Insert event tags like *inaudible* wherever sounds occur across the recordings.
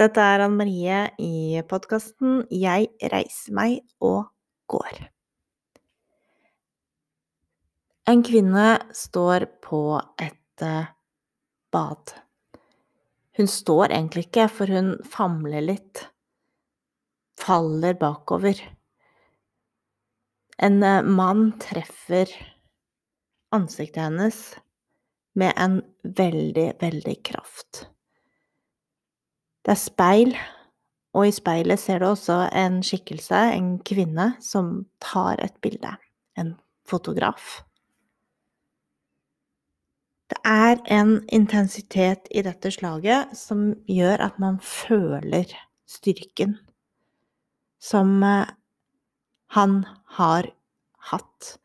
dette er Anne Marie i podkasten 'Jeg reiser meg og går'. En kvinne står på et eh, bad. Hun står egentlig ikke, for hun famler litt. Faller bakover. En eh, mann treffer ansiktet hennes med en veldig, veldig kraft. Det er speil, og i speilet ser du også en skikkelse, en kvinne, som tar et bilde. En fotograf. Det er en intensitet i dette slaget som gjør at man føler styrken som eh, han har hatt,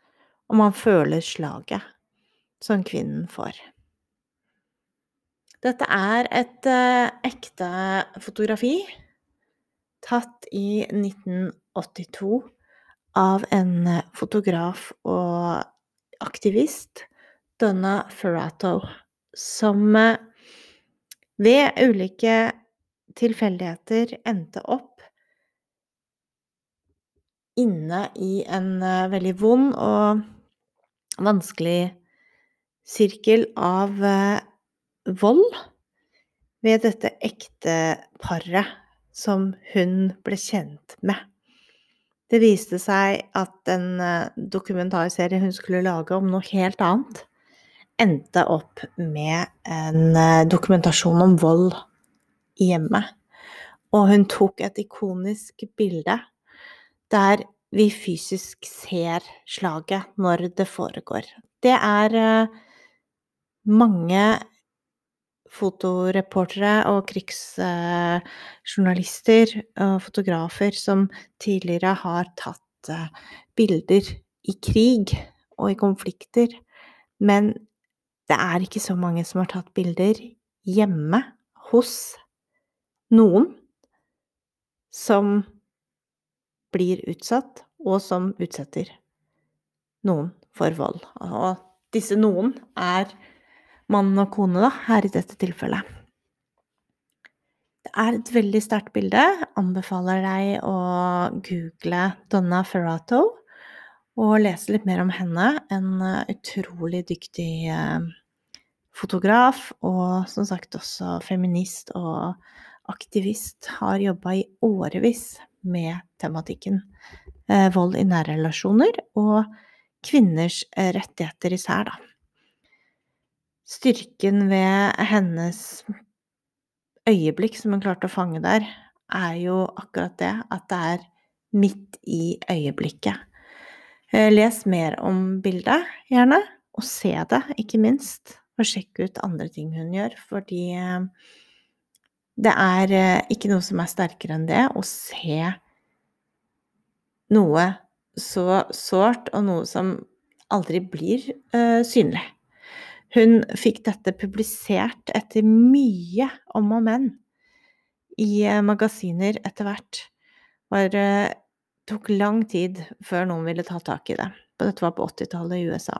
og man føler slaget som kvinnen får. Dette er et uh, ekte fotografi tatt i 1982 av en eh, fotograf og aktivist, Donna Ferrato, som uh, ved ulike tilfeldigheter endte opp inne i en veldig vond og vanskelig sirkel av vold ved dette ekteparet som hun ble kjent med. Det viste seg at en dokumentarserie hun skulle lage om noe helt annet, endte opp med en eh, dokumentasjon om vold i hjemmet. Og hun tok et ikonisk bilde der vi fysisk ser slaget når det foregår. Det er eh, mange fotoreportere og krigsjournalister og fotografer som tidligere har tatt eh, bilder i krig og i konflikter, men det er ikke så mange som har tatt bilder hjemme hos noen som blir utsatt, og som utsetter noen for vold. Og disse noen er mann og kone, da, her i dette tilfellet. Det er et veldig sterkt bilde. Anbefaler deg å google Donna Ferrato og lese litt mer om henne. En eh, utrolig dyktig eh, fotograf og som sagt også feminist og aktivist. Har jobba i årevis med tematikken eh, vold i nære relasjoner og kvinners rettigheter især, da styrken ved hennes øyeblikk som hun klarte å fange der, er jo akkurat det at det er midt i øyeblikket. Eh, les mer om bildet, gjerne, og se det, ikke minst. Og sjekk ut andre ting hun gjør, fordi eh, det er eh, ikke noe som er sterkere enn det å se noe så sårt, og noe som aldri blir uh, synlig. Hun fikk dette publisert etter mye om og men i eh, magasiner etter hvert. Det eh, tok lang tid før noen ville ta tak i det. Dette var på 80-tallet i USA.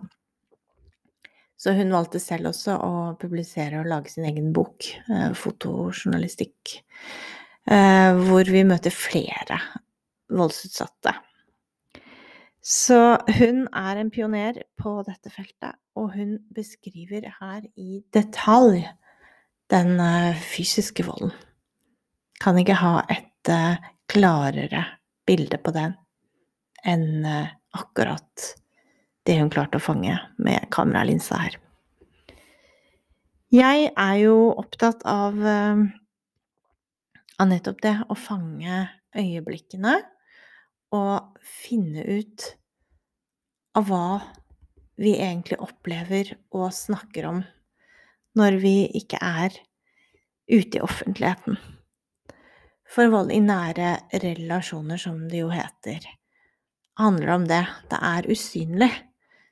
Så hun valgte selv også å publisere og lage sin egen bok, eh, fotojournalistikk, hvor vi møter flere voldsutsatte. Så hun er en pioner på dette feltet, og hun beskriver her i detalj den eh, fysiske volden. Kan ikke ha et eh, klarere bilde på den enn eh, akkurat det hun klarte å fange med kameralinsa her. Jeg er jo opptatt av, av nettopp det å fange øyeblikkene og finne ut av hva vi egentlig opplever og snakker om når vi ikke er ute i offentligheten. For vold i nære relasjoner, som det jo heter, handler om det. Det er usynlig.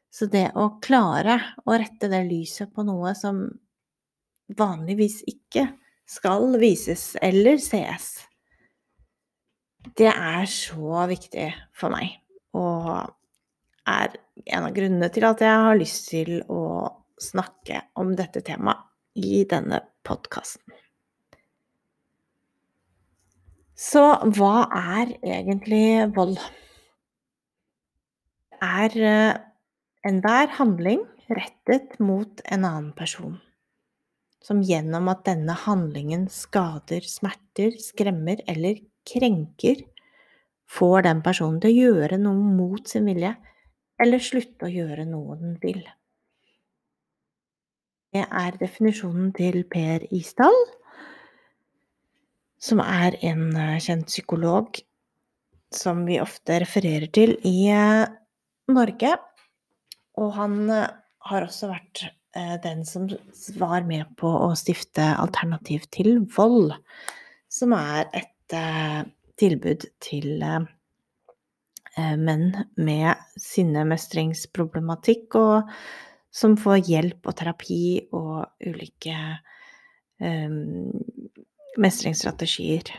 Så det å klare å rette det lyset på noe som vanligvis ikke skal vises eller sees, det er så viktig for meg. Og er en av grunnene til at jeg har lyst til å snakke om dette temaet i denne podkasten. Så hva er egentlig vold? Er eh, enhver handling rettet mot en annen person, som gjennom at denne handlingen skader, smerter, skremmer eller krenker, får den personen til å gjøre noe mot sin vilje, eller slutte å gjøre noe den vil. Det er definisjonen til Per Isdal, som er en eh, kjent psykolog som vi ofte refererer til i eh, Norge. Og han eh, har også vært den som var med på å stifte Alternativ til vold, som er et tilbud til menn med sinnemestringsproblematikk, og som får hjelp og terapi og ulike mestringsstrategier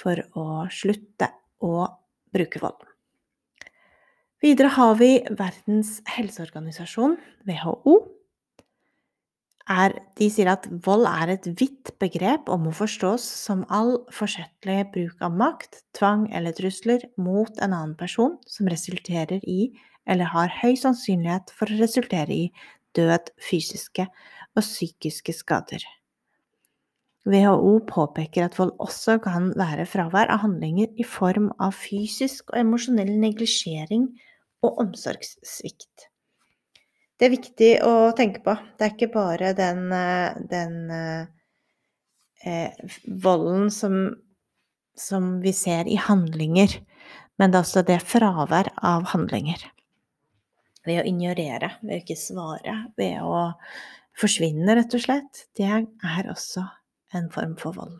for å slutte å bruke vold. Videre har vi Verdens helseorganisasjon, WHO. Er, de sier at vold er et vidt begrep og må forstås som all forsettlig bruk av makt, tvang eller trusler mot en annen person som resulterer i, eller har høy sannsynlighet for å resultere i, død, fysiske og psykiske skader. WHO påpeker at vold også kan være fravær av handlinger i form av fysisk og emosjonell neglisjering og omsorgssvikt. Det er viktig å tenke på. Det er ikke bare den, eh, den eh, volden som, som, vi ser i handlinger, men det er også det fravær av handlinger. Ved å ignorere, ved å ikke svare, ved å forsvinne, rett og slett. Det er også en form for vold.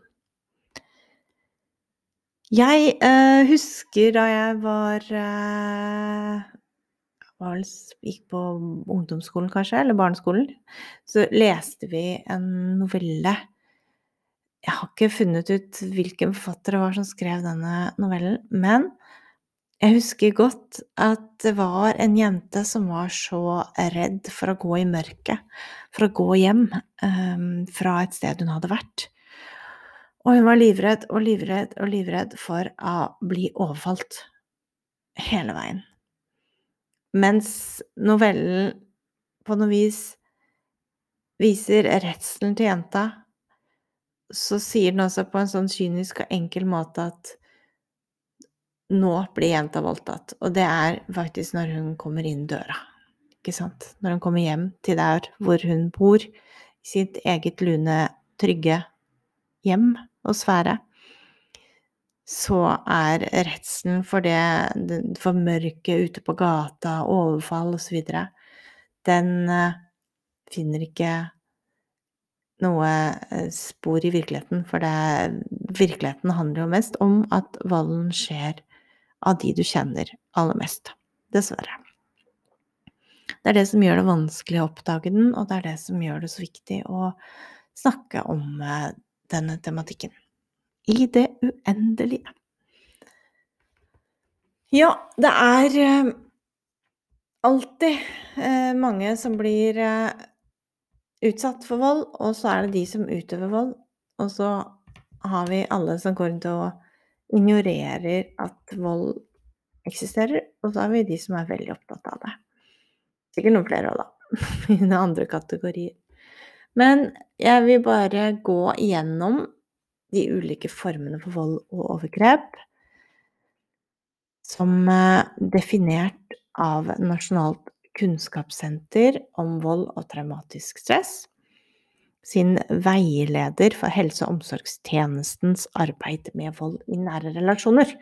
Jeg eh, husker da jeg var, eh, var Gikk på ungdomsskolen, kanskje, eller barneskolen. Så leste vi en novelle. Jeg har ikke funnet ut hvilken forfatter det var som skrev denne novellen, men jeg husker godt at det var en jente som var så redd for å gå i mørket, for å gå hjem um, fra et sted hun hadde vært. Og hun var livredd og livredd og livredd for å bli overfalt hele veien. Mens novellen på noe vis viser redselen til jenta, så sier den også på en sånn kynisk og enkel måte at nå blir jenta voldtatt. Og det er faktisk når hun kommer inn døra. Ikke sant? Når hun kommer hjem til der hvor hun bor, i sitt eget lune, trygge hjem og sfære, så er redselen for det, for mørket ute på gata, overfall osv., den eh, finner ikke noe eh, spor i virkeligheten. For det, virkeligheten handler jo mest om at volden skjer av de du kjenner aller mest. Dessverre. Det er det som gjør det vanskelig å oppdage den, og det er det som gjør det så viktig å snakke om eh, denne tematikken. I det uendelige. Ja, det er eh, alltid eh, mange som blir utsatt for vold, og så er det de som utøver vold. Og så har vi alle som går rundt og ignorerer at vold eksisterer, og så har vi de som er veldig opptatt av det. Sikkert noen flere òg, da. *laughs* I den andre kategorien. Men jeg vil bare gå igjennom de ulike formene for vold og overgrep som eh, definert av Nasjonalt kunnskapssenter om vold og traumatisk stress sin veileder for helse- og omsorgstjenestens arbeid med vold i nære relasjoner.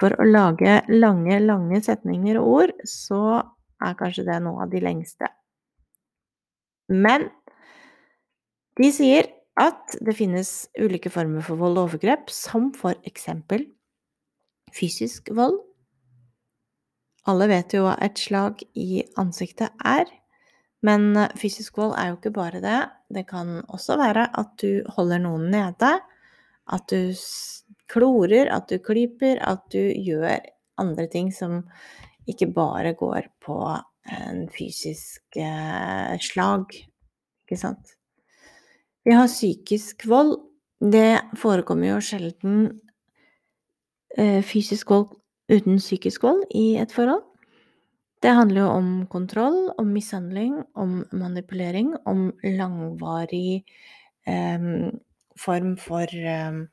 For å lage lange, lange setninger og ord, så er kanskje det noe av de lengste. Men de sier at det finnes ulike former for vold og overgrep, som for eksempel fysisk vold. Alle vet jo hva et slag i ansiktet er. Men eh, fysisk vold er jo ikke bare det. Det kan også være at du holder noen nede, at du klorer, at du klyper, at du gjør andre ting som ikke bare går på en fysisk eh, slag, ikke sant. Vi har psykisk vold, Det forekommer jo sjelden eh, fysisk vold uten psykisk vold i et forhold. Det handler jo om kontroll, om mishandling, om manipulering, om langvarig eh, form for eh,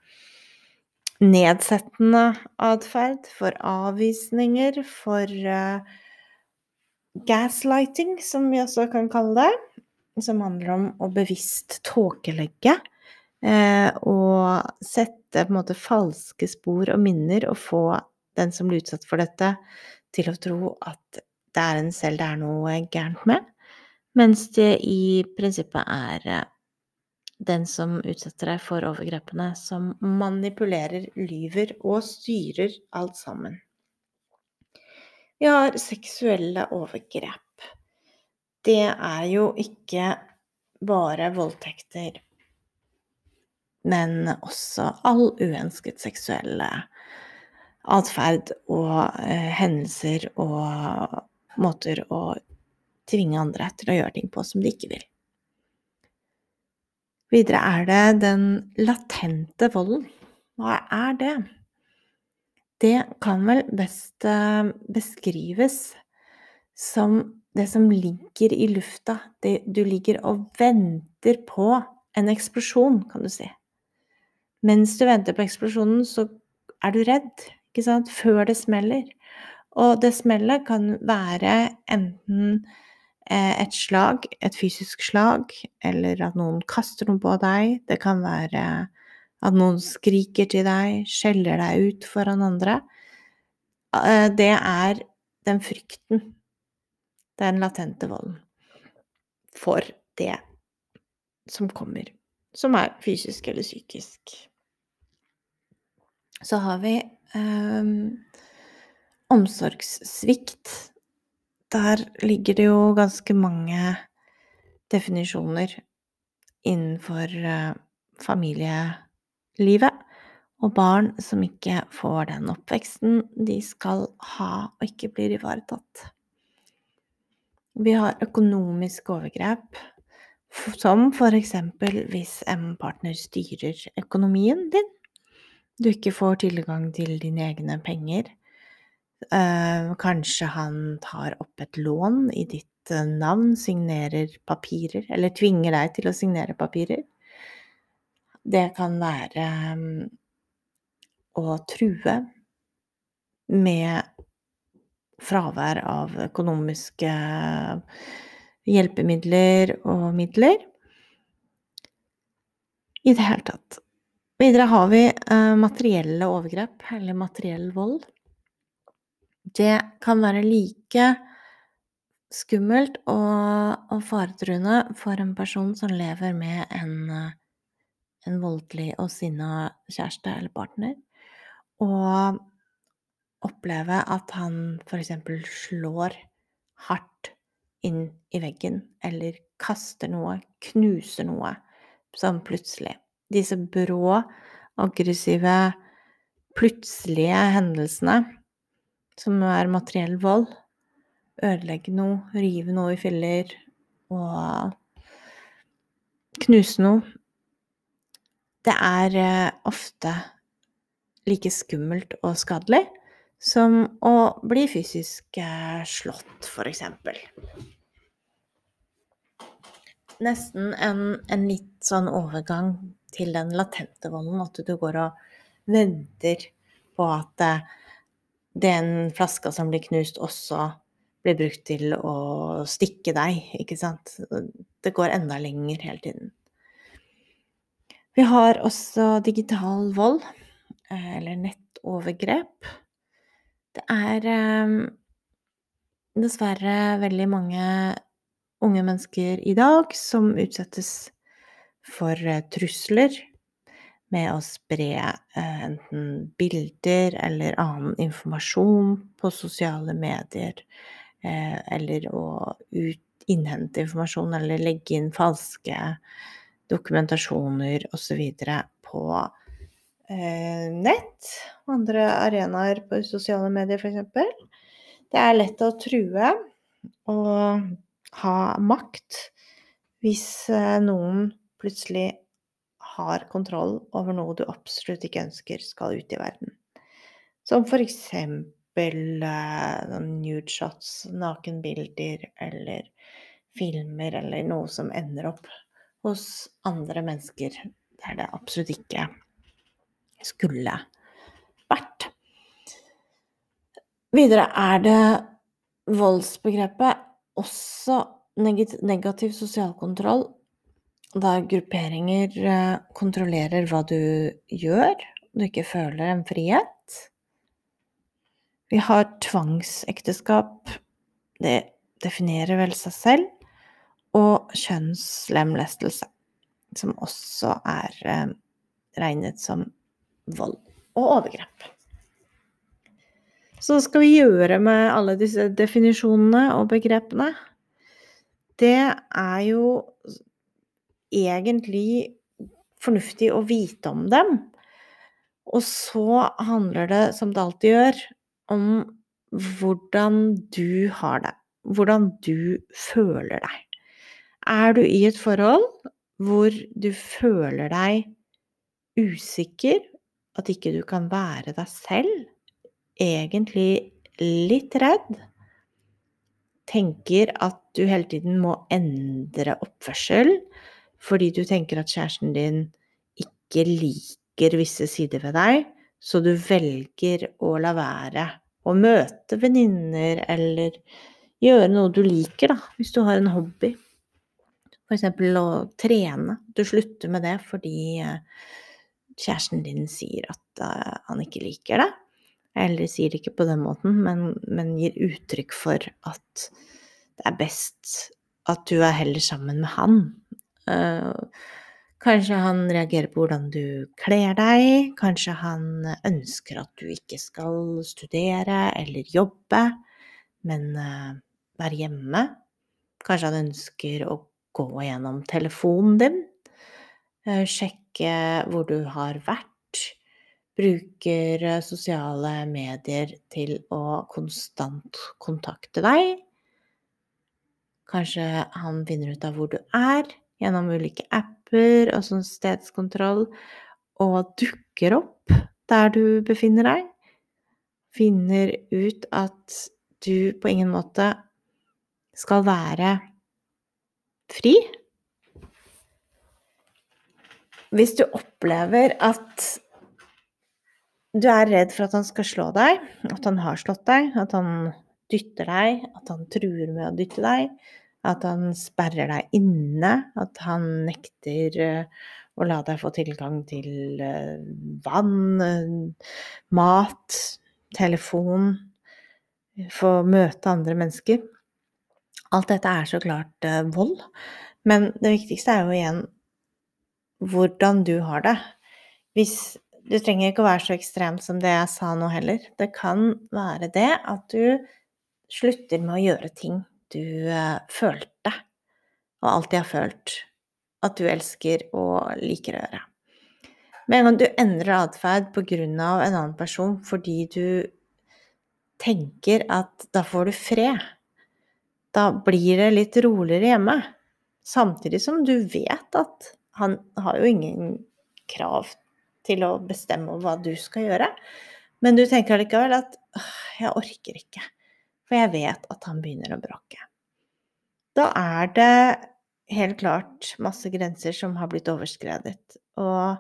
nedsettende atferd, for avvisninger, for eh, gaslighting, som vi også kan kalle det. Som handler om å bevisst tåkelegge eh, og sette på en måte falske spor og minner og få den som blir utsatt for dette, til å tro at det er en selv det er noe gærent med, mens det i prinsippet er eh, den som utsetter deg for overgrepene, som manipulerer, lyver og styrer alt sammen. Vi har seksuelle overgrep. Det er jo ikke bare voldtekter, men også all uønsket seksuelle atferd og eh, hendelser og måter å tvinge andre til å gjøre ting på som de ikke vil. Videre er det den latente volden. Hva er det? Det kan vel best eh, beskrives som det som ligger i lufta. Det, du ligger og venter på en eksplosjon, kan du si. Mens du venter på eksplosjonen, så er du redd, ikke sant, før det smeller. Og det smellet kan være enten eh, et slag, et fysisk slag, eller at noen kaster noe på deg. Det kan være at noen skriker til deg, skjeller deg ut foran andre. Eh, det er den frykten, den latente volden, for det som kommer, som er fysisk eller psykisk. Så har vi eh, omsorgssvikt. Der ligger det jo ganske mange definisjoner innenfor eh, familielivet. Og barn som ikke får den oppveksten de skal ha og ikke blir ivaretatt. Vi har økonomiske overgrep, som eksempel hvis en partner styrer økonomien din. Du ikke får tilgang til dine egne penger. Eh, kanskje han tar opp et lån i ditt eh, navn, signerer papirer, eller tvinger deg til å signere papirer. Det kan være mm, å true med fravær av økonomiske hjelpemidler og midler. I det hele tatt. Videre har vi eh, materielle overgrep, eller materiell vold. Det kan være like skummelt og, og faretruende for en person som lever med en, en voldelig og sinna kjæreste eller partner, og oppleve at han f.eks. slår hardt inn i veggen, eller kaster noe, knuser noe, sånn plutselig. Disse brå, aggressive, plutselige hendelsene, som er materiell vold, ødelegge noe, rive noe i filler og knuse noe, det er eh, ofte like skummelt og skadelig som å bli fysisk eh, slått, eksempel. Nesten en, en, litt sånn overgang til den latente volden, at du går og venter på at eh, den flaska som blir knust, også blir brukt til å stikke deg, ikke sant. Det går enda lenger hele tiden. Vi har også digital vold, eh, eller nettovergrep. Det er ehm, dessverre veldig mange unge mennesker i dag som utsettes for eh, trusler med å spre eh, enten bilder eller annen informasjon på sosiale medier, eller å innhente informasjon eller legge inn falske dokumentasjoner osv. på eh, nett og andre arenaer på sosiale medier, f.eks. Det er lett å true og ha makt hvis eh, noen plutselig har kontroll over noe du absolutt ikke ønsker skal ut i verden. Som eksempel uh, nude shots, nakenbilder eller filmer eller noe som ender opp hos andre mennesker der det absolutt ikke skulle vært. Videre er det voldsbegrepet også negativ sosial kontroll, der grupperinger eh, kontrollerer hva du gjør, du ikke føler en frihet. Vi har tvangsekteskap, det definerer vel seg selv, og kjønnslemlestelse, som også er eh, regnet som vold og overgrep. Så hva skal vi gjøre med alle disse definisjonene og begrepene? Det er jo egentlig fornuftig å vite om dem. Og så handler det, som det alltid gjør, om hvordan du har det. Hvordan du føler deg. Er du i et forhold hvor du føler deg usikker, at ikke du kan være deg selv, egentlig litt redd, tenker at du hele tiden må endre oppførsel fordi du tenker at kjæresten din ikke liker visse sider ved deg, så du velger å la være å møte venninner eller gjøre noe du liker, da, hvis du har en hobby. Eksempel å trene. Du slutter med det fordi eh, kjæresten din sier at uh, han ikke liker det. Eller sier det ikke på den måten, men, men, gir uttrykk for at det er best at du er heller sammen med han. Uh, kanskje han reagerer på hvordan du kler deg. Kanskje han ønsker at du ikke skal studere eller jobbe, men uh, være hjemme. Kanskje han ønsker å gå gjennom telefonen din. Uh, sjekke hvor du har vært bruker eh, sosiale medier til å konstant kontakte deg. Kanskje han finner ut av hvor du er gjennom ulike apper og sånn stedskontroll, og dukker opp der du befinner deg. Finner ut at du på ingen måte skal være fri. Hvis du opplever at du er redd for at han skal slå deg, at han har slått deg, at han dytter deg, at han truer med å dytte deg, at han sperrer deg inne, at han nekter eh, å la deg få tilgang til eh, vann, eh, mat, telefon, få møte andre mennesker. Alt dette er så klart vold, men det viktigste er jo igjen hvordan du har det. Hvis Du trenger ikke å være så ekstremt som det jeg sa nå heller. Det kan være det at du slutter med å gjøre ting du uh, følte, og alltid har følt at du elsker og liker å gjøre. Med en gang du endrer atferd av en annen person fordi du tenker at da får du fred, da blir det litt roligere hjemme. Samtidig som du vet at han har jo ingen krav til å bestemme hva du skal gjøre. Men du tenker allikevel at jeg orker ikke, for jeg vet at han begynner å bråke. Da er det helt klart masse grenser som har blitt overskredet. Og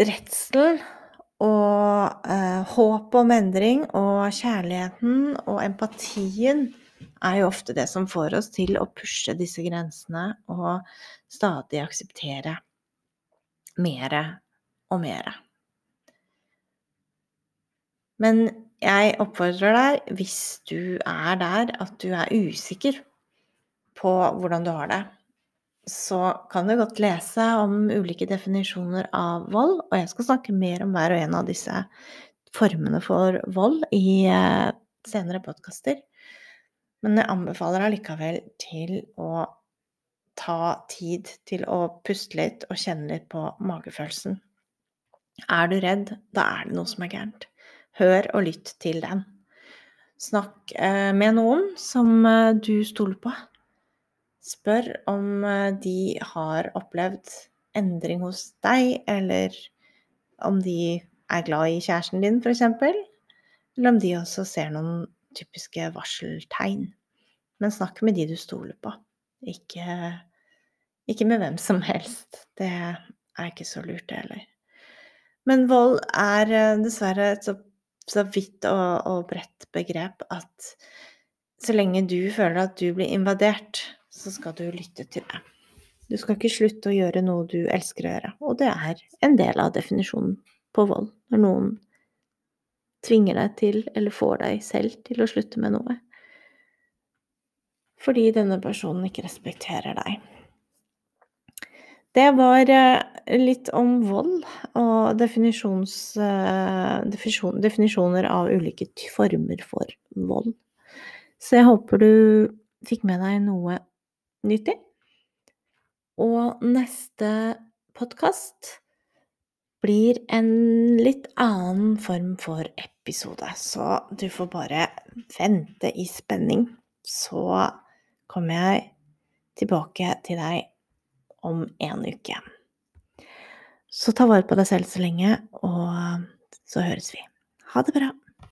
redselen og eh, håpet om endring og kjærligheten og empatien er jo ofte det som får oss til å pushe disse grensene og stadig akseptere mere og mere. Men jeg oppfordrer deg, hvis du er der at du er usikker på hvordan du har det, så kan du godt lese om ulike definisjoner av vold, og jeg skal snakke mer om hver og en av disse formene for vold i eh, senere podkaster. Men jeg anbefaler allikevel til å ta tid til å puste litt og kjenne litt på magefølelsen. Er du redd, da er det noe som er gærent. Hør og lytt til den. Snakk eh, med noen som eh, du stoler på. Spør om eh, de har opplevd endring hos deg, eller om de er glad i kjæresten din, f.eks. Eller om de også ser noen typiske varseltegn. Men snakk med de du stoler på. Ikke, ikke med hvem som helst. Det er ikke så lurt, det heller. Men vold er eh, dessverre et så, så vidt og, og bredt begrep at så lenge du føler at du blir invadert, så skal du lytte til det. Du skal ikke slutte å gjøre noe du elsker å gjøre. Og det er en del av definisjonen på vold. Når noen tvinger deg til, eller får deg selv til å slutte med noe. Fordi denne personen ikke respekterer deg. Det var eh, litt om vold og eh, definisjoner av ulike former for vold. Så jeg håper du fikk med deg noe nyttig. Og neste podkast blir en litt annen form for episode, så du får bare vente i spenning. Så kommer jeg tilbake til deg om en uke. Så ta vare på deg selv så lenge, og så høres vi. Ha det bra.